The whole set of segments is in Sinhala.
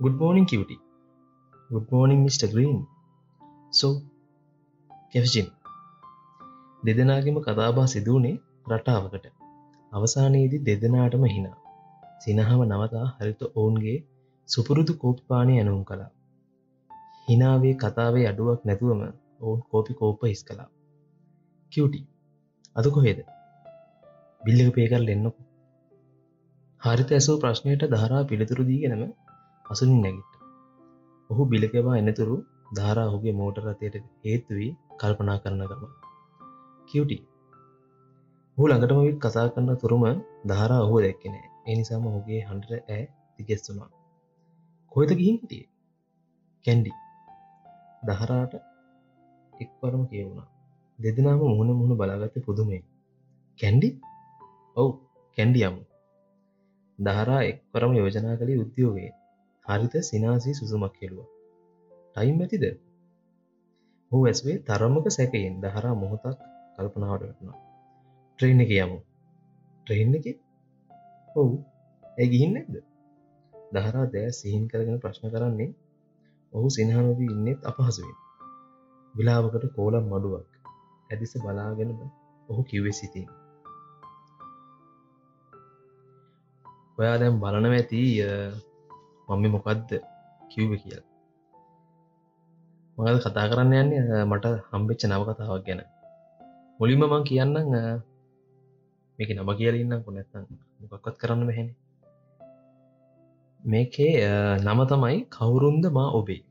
Good morning, cutie. Good morning, Mr. Green. So, කැවිසින් දෙදෙනගේම කතාබා සිදුවනේ රටාවකට අවසානයේදී දෙදෙනාටම හිනා සිනහව නවතා හරිත ඔවුන්ගේ සුපුරුදු කෝප්පානය ඇනුම් කළා හිනාවේ කතාවේ අඩුවක් නැතුවම ඔවුන් කෝපි කෝප හිස් කලා කිවටි අද කොහෙද බිල්ලක පේකල් එන්නකු හරිත ඇසෝ ප්‍රශ්නයට ධාරා පිළිතුරු දීගෙනම අසුනින් නැගිට ඔහු බිලකවා එනතුරු ධාරා ඔහුගේ මෝටර රතයට හේතුවී කල්පනා කරන ගම කිවටි? හු ළඟටම විත් කතා කරන්න තුරුම ධාරා ඔහු දැක්කෙනෑ එනිසාම ඔහුගේ හන්ඩර ඇ තිගෙස්සුනා කොයිත ගිහින් හිටිය? කැන්ඩි දහරාට එක්වරම කියවුණා. දෙදෙනම මුහුණ මුහුණ බලාගත්ත පුදුමේ කැන්ඩි ඔවු කැන්ඩි යමු. දහරා එක්වරම යෝජනා කළේ උද්‍යෝගයේ හරිත සිනාසී සුසුමක් කෙළුවා. ටයිම් ඇතිද? හෝ ඇස්වේ තරමක සැකයෙන් දහරා මොහොතක් කල්පනාවට වැටුණා. ට්‍රේන් එක යමු. ට්‍රේන් එක? ඔවු. ඇ ගිහින් නැද්ද? දහරා දෑ සිහින් කරගෙන ප්‍රශ්න කරන්නේ ඔහු සිනහනොවී ඉන්නෙත් අපහසුවෙන්. විලාවකට කෝලම් මඩුවක් ඇදිස බලාගෙන ඔහු කිව්වෙ සිතින්. ඔයා දැම් බලනව ඇති මම්ම මොකක්ද කිව්ව කියලා. මඟද කතා කරන්න යන්නේ? මට හම්බෙච්ච නව කතාවක් ගැන. මුලින්ම මං කියන්න මේක නම කියලඉන්න කොනැත්තන් මොකක්වත් කරන්න බැහෙන මේකේ නම තමයි කවුරුන්ද මා ඔබේ.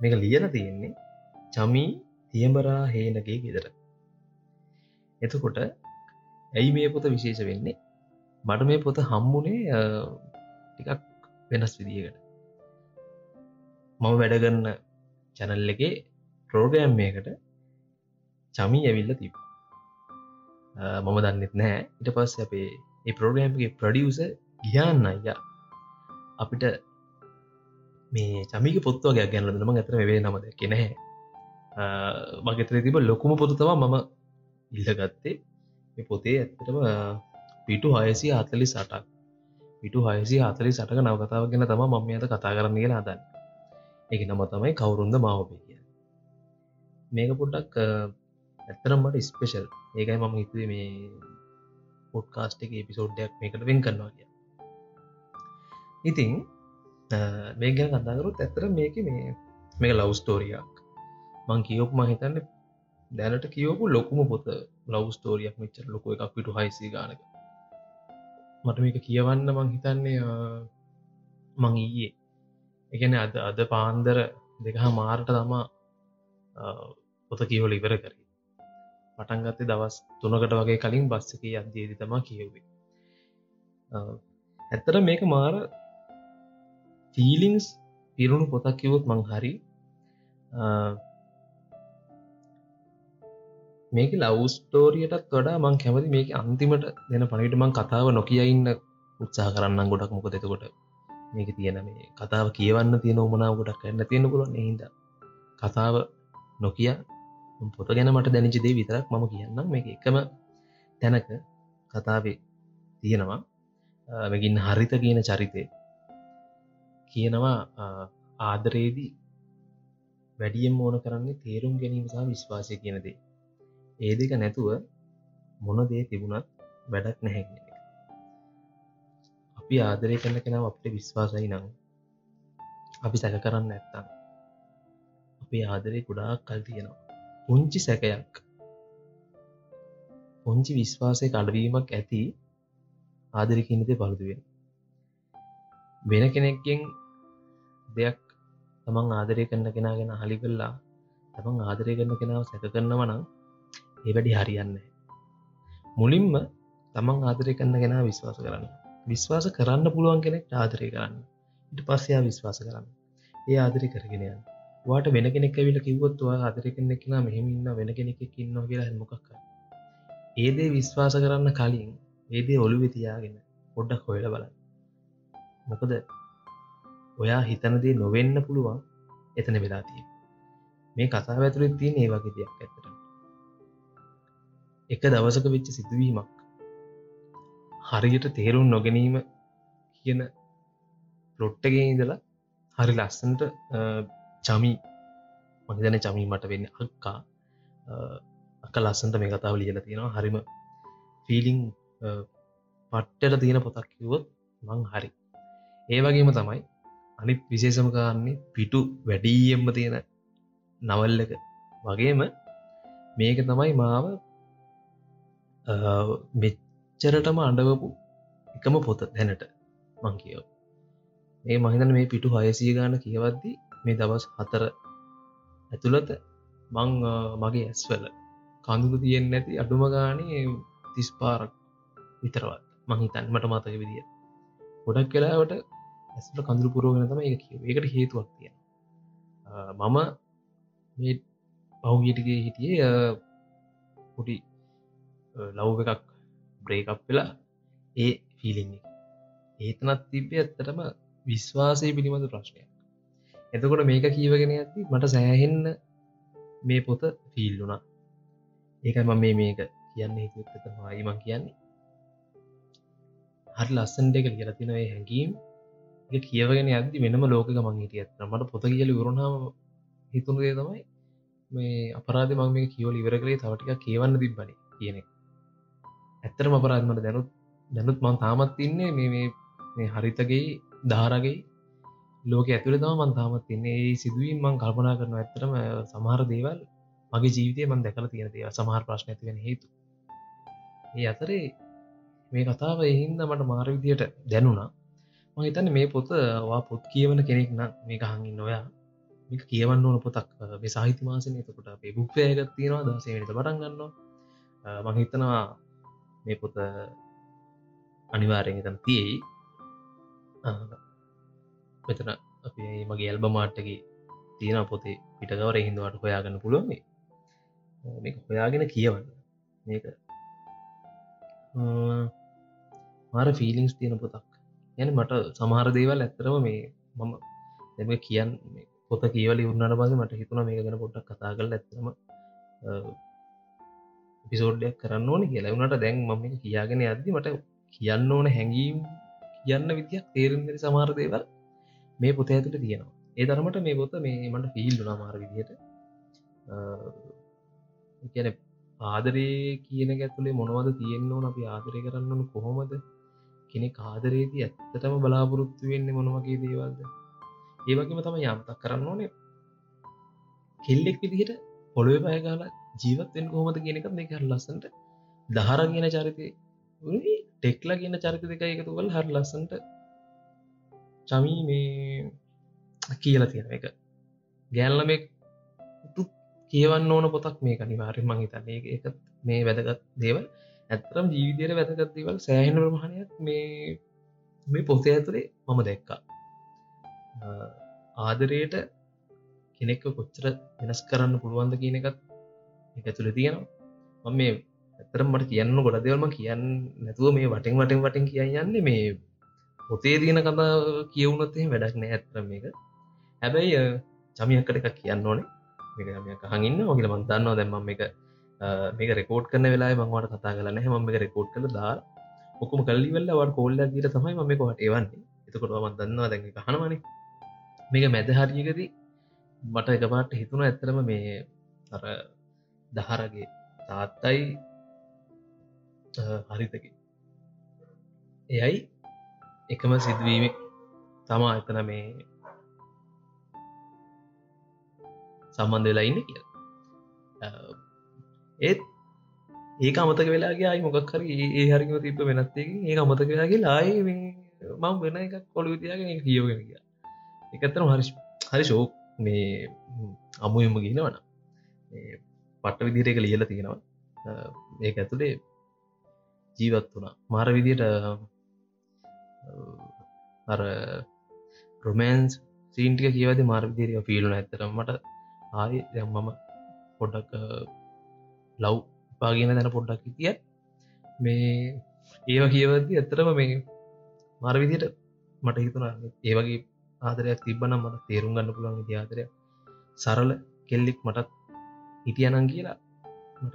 මේක ලියල තියෙන්නේ චමී තියඹරා හේනගේ ගෙදර. එතකොට ඇයි මේ පොත විශේෂ වෙන්නේ? මට මේ පොත හම්මුණේ ටිකක් වෙනස් විදිකට මම වැඩගන්න චැනල් එකේ ප්‍රෝගෑම්මයකට චමී ඇවිල්ල තිබ මම දන්නෙත් නෑ ඉට පස්ස අපේ ඒ ප්‍රෝගෑම්ගේ ප්‍රඩියස ගියාන්න අයියා. අපිට මේ චමික පොත්වගේ ගැන්න නම ඇතර වේ නමද කෙනහැ මගෙතර තිබ ලොකුම පොතුතවා මම ඉල්ලගත්තේ. මේ පොතේ ඇත්තටම පිටු හයසි අතලි සටක් පිටු හයසි අතලි සටක නවකතාව ගෙන තම මම අත කතා කරන්න කියලා හදන්න. එක නම තමයි කවුරුන්ද මාවපේ කිය මේක පොඩ්ඩක් ඇත්තරම්මට ස්පේෂල් ඒකයි මම හිතුවේ මේ පොඩ්කාස්ට් එක එපිසෝඩ්ඩයක් මේකට වෙන් කරනවා කිය ඉතිං මේ ගැන කතාකරුත් ඇත්තර මේක මේ මේක ලවස්ටෝරියක් මං කියෝප මහිතන්න දැනට කියෝපු ලොකුම පොත ලවස්ටෝරියක් මෙච්චර ලොක එකක් පිටු හයිසි ගානක. මට මේක කියවන්න මං හිතන්නේ මං ඊයේ. එකන අද අද පාන්දර දෙකහ මාරට තමා පොත කියවල ඉවර කරේ. පටන්ගත්තේ දවස් තුනකට වගේ කලින් බස්සක අධ්‍යේදි තමා කියවේ ඇත්තර මේක මාර ෆීලිංස් පිරුණු පොතක් කිවොත් මං හරි මේක ලවස්ටෝරියටත් වඩා මං කැමති මේක අන්තිමට දෙන පනිට මං කතාව නොකිය ඉන්න උත්සාහ කරන්න ගොඩක්. මොක දෙතකොට මේක තියෙන මේ කතාව කියවන්න තියෙන උමනාව ගොඩක් ඇන්න තියෙන පුලොන් හිද කතාව නොකිය පොත ගැන මට දැනිචිදේ විතරක් මම කියන්න මේ එකම තැනක කතාවේ තියෙනවා. මගින් හරිත කියන චරිතය කියනවා. ආදරයේදී වැඩියම් ඕන කරන්නේ? තේරුම් ගැනීම සහ විශ්වාසය කියනදේ ඒ දෙක නැතුව මොන දේ තිබුණත් වැඩක් නැහැගෙන එක. අපි ආදරය කරන කෙනාව අපට විශ්වාසයි නම් අපි සැක කරන්න ඇත්තම් අපි ආදරය ගොඩාක් කල් තියෙනවා. පුංචි සැකයක් පුංචි විශ්වාසය කඩවීමක් ඇති ආදරකිනිත පළුදුවෙන් වෙන කෙනෙක්ගෙන් දෙයක් තමන් ආදරය කරන්න කෙනගෙන හලි කල්ලා තමන් ආදරය කරන කෙනාව සැක කරනවනම් ඒ වැඩි හරියන්න මුලින්ම තමන් ආදරය කරන්න කෙනා විශ්වාස කරන්න. විශ්වාස කරන්න පුළුවන් කෙනෙක් ආදරය කරන්න. ඉට පස්සයා විශ්වාස කරන්න. ඒ ආදරය කරගෙනයන් වාට වෙන කෙනෙක් විල කිවොත්වා ආදරය කෙනෙක් කෙන මෙහෙමඉන්න වෙන කෙනෙක් ඉන්න කියලා මොකක් ඒදේ විශ්වාස කරන්න කලින් ඒදේ ඔළුවෙ තියාගෙන පොඩ්ඩක් හොයල බලන්න. මොකද ඔයා හිතනදේ නොවෙන්න පුළුවන් එතන වෙලාතිය මේ කතා ඇතුළෙත් තියෙන ඒ වගේ දෙයක් ඇතට එක දවසක වෙච්ච සිදුවීමක්. හරියට තේරුම් නොගැනීම කියන පලොට්ටගේ ඉඳලා හරි ලස්සන්ට චමි මහිතන චමී මට වෙන්න අක්කා. අක ලස්සන්ට මේ කතාව ලියල තියෙනවා. හරිම ෆීලිං පට්ටට තියෙන පොතක් කිවොත් මං හරි. ඒ වගේම තමයි අනිත් විශේෂම කාන්නේ පිටු වැඩීයෙන්ම තියෙන නවල් එක. වගේම මේක තමයි මාව මෙච්චරටම අඩවපු එකම පොත දැනට මං කියව. ඒ මහිතන මේ පිටු හයසිය ගාන කියවද්දි මේ දවස් හතර ඇතුළත මං මගේ ඇස්වල කඳුළු තියෙන් නැති අඩුම ගානේ තිස් පාරක් විතරවත් මහිතන් මට මතක විදිිය. ගොඩක් කලාවට ඇස්ට කඳුරු පුරෝගෙන තම එක කිය එකට හේතුවක් තියෙන මම මේ පහුගීටිගේ හිටියේ පොටි ලව් එකක් බ්‍රේකප් වෙලා ඒ ෆිලිං ඒතනත් තිබ්බේ ඇත්තටම විශ්වාසය පිළිබඳ ප්‍රශ්නයක්. එතකොට මේක කීවගෙන ඇති මට සෑහෙන්න මේ පොත ෆිල් වුණා. ඒක ම මේ මේක කියන්න හිතුත්තක මයිමං කියන්නේ. හරි ලස්සන්ට එක ලියලතිනවේ හැඟීම්. කියවගෙන අදදි වෙනම ලෝක මං හිටිය ඇත්න මට පොත කියල වරුණාම හිතුනදේ තමයි මේ අපරාධ මං මේ කියවල ඉවර කරේ තවටික කියවන්න තිබ්බන කියන ඇත්තරම අපරාධමට දැනුත් දැනුත් මං තාමත් ඉන්නේ මේ මේ හරිතගේ ධාරගේ ලෝක ඇතුළ තම මන් තාමත් තින්නේ සිදුවීම් මං කල්පනා කරන ඇත්තරම සමහර දේවල් මගේ ජීවිතය මන් දැකල තියෙන දේව සමහර ප්‍රශ්න ඇතිවෙන හේතු. ඒ අතරේ මේ කතාව එහින්ද මට මාර විදියට දැනුණා. මං හිතන්න මේ පොත වා පොත් කියවන කෙනෙක් නම් මේක හඟින් නොයා මේක කියවන්න ඕන පොතක් මේ සාහිත්‍ය මාසන. එතකොට අපේ බුක්්‍යයගත් තියෙනවා. දසේනට පටන් ගන්නවා. මංහිතනවා මේ පොත අනිවාරයෙන් තම් තියයි. මෙතන අප මගේ ඇල්බ මාට්ටගේ තියෙන පොතේ පිටකවර හිදුවට හොයාගන්න පුළුවන් මේ. හොයාගෙන කියවන්න. මේක මාර ෆිලිංස් තියෙන පොතක්. යන මට සමහර දේවල් ඇත්තරම මේ මම දෙම කියන්න පොත කියවල උන්නට පස මට හිතුන මේ ගැන පොට්ටක් කතා කල ඇත්තම පිසෝඩ්ඩයක් කරන්න ඕන කියලා. වුණට දැන් මම කියාගෙන ඇද්දි මට කියන්න ඕන හැඟීම් කියන්න විදියක් තේරෙන්දරි සමාර දේවල් මේ පොත ඇතුට තියෙනවා. ඒ තරමට මේ පොත මේ මට ෆිල්ලුනා මාර විදියට කියන ආදරේ කියන ඇතුළේ මොනවද තියෙන්න්න ඕන? අපි ආදරය කරන්නන කොහොමද? කෙනෙ කාදරේදී ඇත්තටම බලාපොරොත්තු වෙන්න මොනවගේ දේවල්ද? ඒවගේම තම යම්තක් කරන්න ඕනේ. කෙල්ලෙක් විදිහට පොළොව පයගාල ජීවත්වෙන් කොහොමද කියනකත් මේ හර ලස්සන්ට දහර කියන චරිතය. ටෙක්ලා කියන චරිත දෙක එකතුවල් හර ලස්සන්ට චමී මේ කියලා තියෙන එක ගෑල්ලමෙක් කියවන්න ඕන පොතක් මේ අනිවාර්ය මං හිතන්නේ. එක මේ වැදගත් දේවල්. ඇත්තරම් ජීවිතයට වැදගත් දේවල් සෑහෙන ප්‍රමාණයක් මේ මේ පොතේ ඇතුළේ මම දැක්කා. ආදරයට කෙනෙක්ව කොච්චර වෙනස් කරන්න පුළුවන්ද කියන එකත් එක ඇතුළ තියෙනවා. මම මේ ඇතරම් මට කියන්න ගොඩ දෙවල්ම කියන්න නැතුව මේ වටෙන් වටෙන් වටෙන් කියන්නන්නේ මේ පොතේ තියෙන කතා කියවුණොත්තේ වැඩක් නෑ ඇතරම් එක හැබැයි චමියක්කට එකක් කියන්න ඕනේ. මේක කහගන්න ඔගල මන්තන්නවා දැම්ම එක මේක රෙකෝඩ් කරන වෙලා මංවට කතා කරන්න හම එක රෙකෝඩ් කළ දා ඔක්කම කල්ලිවෙල්ල වට කොල්ල ගීට තමයි මම කොට ඒවන්නේ එතකොට මන් දන්නවා දැන් කහනවනේ මේක මැද හරියකදී මට එකපාට හිතුන ඇත්තරම මේ අර දහරගේ තාත්තයි හරිතක එයයි එකම සිදුවීම තමා එතන මේ සම්බන්ධ වෙලා ඉන්න කිය ඒත් ඒක අමතක වෙලාගේ අයි මොකක් හරි ඒ හරිම තිබ වෙනත්තයකින් ඒ අමතක වෙලාගේ ලාය මං වෙන එකක් කොළු විතියාගෙන කියෝගෙන කිය එකත්තන හරි හරි ශෝක් මේ අමුයම ගෙනවන පට්ට විදිර එක ලියල තියෙනවා. ඒක ඇතුළේ ජීවත් වුණා. මාර විදියට අර රොමන්ස් සීන්ටික කියවද මාර විදිරිය ෆිල්ුන ඇතරම් මට ආය දැම් මම පොඩ්ඩක් ලව් පාගෙන දැන පොඩ්ඩක් හිතිය මේ ඒවා කියවද ඇත්තරම මේ මර විදියට මට හිතුන ඒවගේ ආදරයක් තිබ්බනම් මට තේරුම් ගන්න පුළුවන් විදිආදරය සරල කෙල්ලෙක් මටත් හිටියනං කියලා මට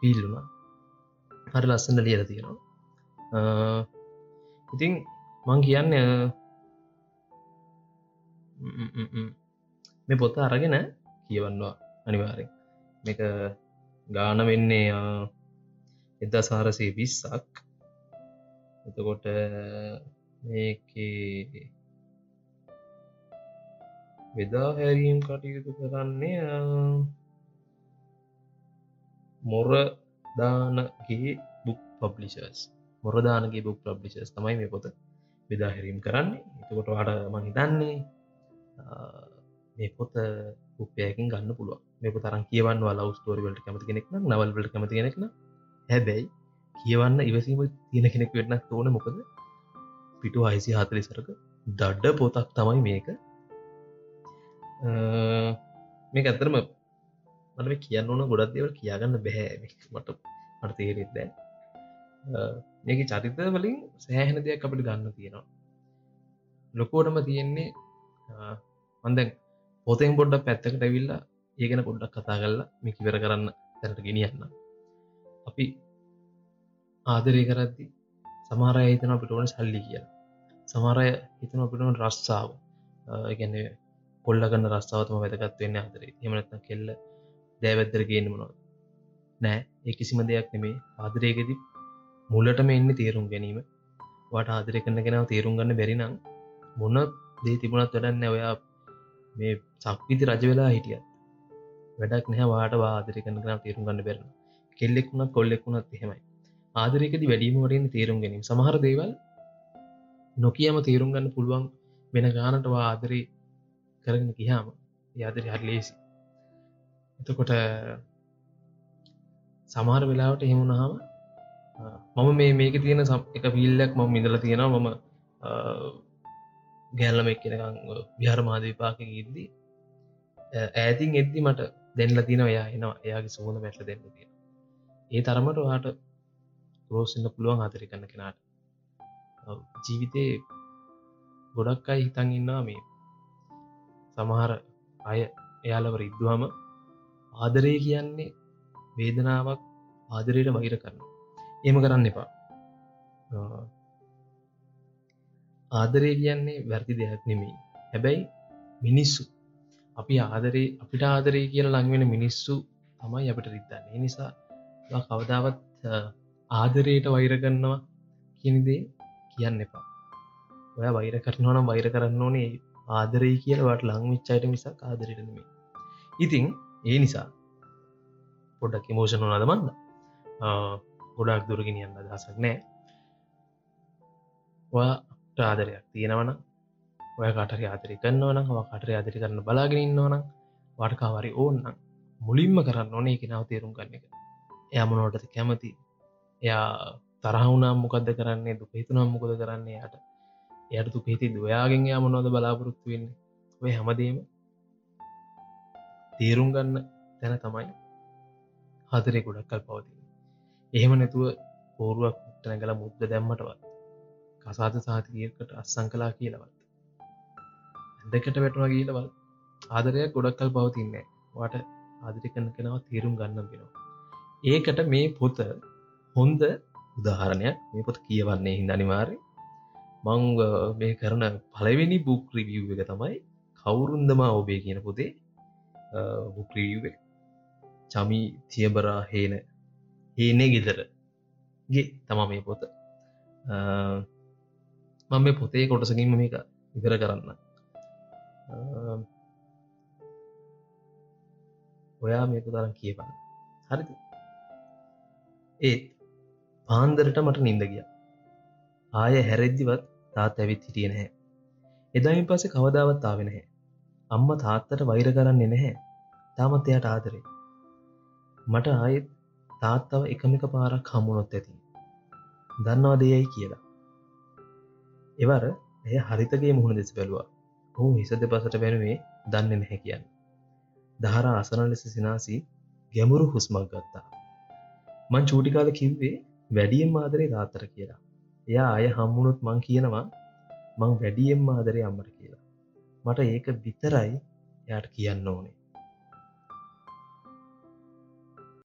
පිල්ලුණා හරි ලස්සන්න ලියල තියෙනවා. ඉතින් මං කියන්න මේ පොත අරගෙන කියවන්නවා අනිවාරෙන් මේක ගාන වෙන්නේ එදා සාරසේ විස්සක් එතකොට මේක වෙදා හැරීම් කටයුතු කරන්නේ මොර දානගේ බුක් පබ්ලිෂර්ස් මොරදානගේ බුක් පබ්ලිෂර්ස් තමයි මේ පොත බෙදා හැරීම් කරන්නේ. එතකොට වාට මං හිතන්නේ මේ පොත උපයකින් ගන්න පුළුව මේක තරන් කියවන්න ලව ස්ටෝරිවලට කැමති කෙනෙක්න නවල්වලට කැමති කෙනෙක්න හැබැයි කියවන්න ඉවසීම තියෙන කෙනෙක් වෙන්න ඕන. මොකද පිටු අයිසි හතලි සරක දඩ්ඩ පොතක් තමයි මේක. මේක ඇතරම මට කියන්න ඕන ගොඩක් දේවල් කියාගන්න බැහැ මට මට තේරෙත් දැන් මේක චරිත වලින් සෑහෙන දෙයක් අපට ගන්න තියෙනවා. ලොකෝටම තියෙන්නේ මන්දැන් පොතෙන් පොඩ්ඩක් පැත්තකට ඇවිල්ලා ඒගෙන පොඩ්ඩක් කතා කරලා මේ කිවර කරන්න තැනට ගෙනියන්න. අපි ආදරය කරද්දි සමාරය හිතන අපිට ඕන සල්ලි කිය සමාරය හිතන අපිට ඕන රස්සාාව. ගැන කොල්ලගන්න රස්සාාවතම වැදගත් වෙන්න අතරේ එමනත්න කෙල්ල දෑවැත්තර ගන්න මොනොද නෑ ඒ කිසිම දෙයක් නෙමේ. ආදරයකෙති මුල්ලටම එන්න තේරුම් ගැනීම. වට ආදරය කරන්න කෙනාව තේරුම් ගන්න බැරිනම් මොන දේ තිබුණත් වැඩන්න ඔයා මේ සක්විති රජ වෙලා හිටියත් වැඩක් නැහැ. වාට ආදරය කරන කෙනාව තේරුම් ගන්න බැරන කෙල්ලෙක් වුණත් කොල්ලෙක් වුණත් එහෙමයි. ආදරයකද වැඩීම වටින් තේරුම් ගැනීම. සමහර දේවල් නොකියම තේරුම් ගන්න පුළුවන් වෙන ගානටවා ආදරී කරගෙන කියාම යාදරි හරි ලේසි එතකොට සමහර වෙලාවට එහෙමුණහම මම මේ මේක තියෙන එක පිල්ලක් මම මිදල තියෙනවා. මම ගැල්ලම එක්කෙනකං විහාර මාද විපාක ඉද්දී ඇතින් එද්දි මට දෙන්නල තින ඔයා එනවා. එයාගේ සුහුණ මැටල දෙන්න තියෙන ඒ තරමට වාට රෝසින්න පුළුවන් ආතරි කන්න කෙනාට. ජීවිතය ගොඩක් අයි හිතන් ඉන්නවා මේ. සමහර අය එයාලව රිද්දුවම ආදරය කියන්නේ වේදනාවක් ආදරයට වහිර කරන්න එම කරන්න එපා. ආදරය කියන්නේ වැරදි දෙයක් නෙමෙයි. හැබැයි මිනිස්සු අපි ආදරේ අපිට ආදරේ කියල ලංවෙන මිනිස්සු තමයි අපිට රිත්තන්නේ නිසා කවදාවත් ආදරයට වෛර කරන්නවා කියනිදේ කියන්න එපා. ඔය වෛර කරනවනම් වෛර කරන්න ඕනේ. ආදරී කියලවට ලංවිච්චායට මිසක් ආදරයටනමේ ඉතිං ඒ නිසා පොඩ්ඩක් මෝෂණ නද මන්ද? ගොඩක් දුරගෙනියන්න අදසක් නෑ. ඔයාට ආදරයක් තියෙනවන ඔය කටර ආදරි කරන්නවන හ කටර ආදරි කරන්න බලාගෙන ඉන්නවන වටකාවරි ඕන්නම් මුලින්ම කරන්න ඕනේ කෙනාව තේරුම් කරන්න එක. එයමනෝටද කැමති? එයා තරහුනම් මොකක්ද කරන්නේ? දුක හිතුනම් මොකද කරන්නේ? යට එයට තුක හිති දොයාගෙන් යා මොනොද බලාපොරොත්තු වෙන්න? ඔය හැමදීම තේරුම් ගන්න තැන තමයි හතරේ ගොඩක්කල් පවතින එහෙම නැතුව පෝරුවක් ටනැගල මුද්ද දැම්මටවත් කසාද සාතිකයකට අස්සං කලා කියලවත් ඇදකට වැටවා කියලවත් ආදරයක් ගොඩක්කල් පවතින්නේ වාට ආදරි කන්න කෙනවා තේරුම් ගන්න වෙනවා. ඒකට මේ පොත හොන්ද උදාහරණයක්. මේ පොත කියවන්නේ හිද අනිවාර්ය මං මේ කරන පලවෙනි බුක් රිවිය් එක තමයි කවුරුන්දමා ඔබේ කියන පොතේ බුක් රිවිය් එක චමි තියබරා හේන. හේනේ ගෙදර ගේ තමා මේ පොත. මම මේ පොතේ කොටසකින්ම මේක ඉවර කරන්න. ඔයා මේක තරම් කියපන්න හරි ඒත් පාන්දරට මට නින්ද ගිය. ආය හැරෙද්දිවත් තාත් ඇවිත් හිටිය නැහැ. එදායින් පස්සේ කවදාවත් ආවෙ නැහැ. අම්ම තාත්තට වෛර කරන්නේ නැහැ. තාමත් එයට ආදරේ. මට ආයෙත් තාත්තව එකමික පාරක් හමුණොත් ඇති. දන්නවා දෙයයි කියලා? එවර ඇය හරිතගේ මුහුණ දෙස බැලවා. ඔහු හිස දෙපසට බැනුවේ දන්න නැහැ කියන්න. දහර අසන ලෙස සිනාසී ගැමුරු හුස්මක් ගත්තා. මං චූටිකාල කිව්වේ වැඩියෙන් ආදරේ තාත්තර කියලා. එයා අය හම්මුණුත් මං කියනවා මං වැඩියෙන් ආදරේ අම්මට කියලා. මට ඒක විතරයි යාට කියන්න ඕනේ.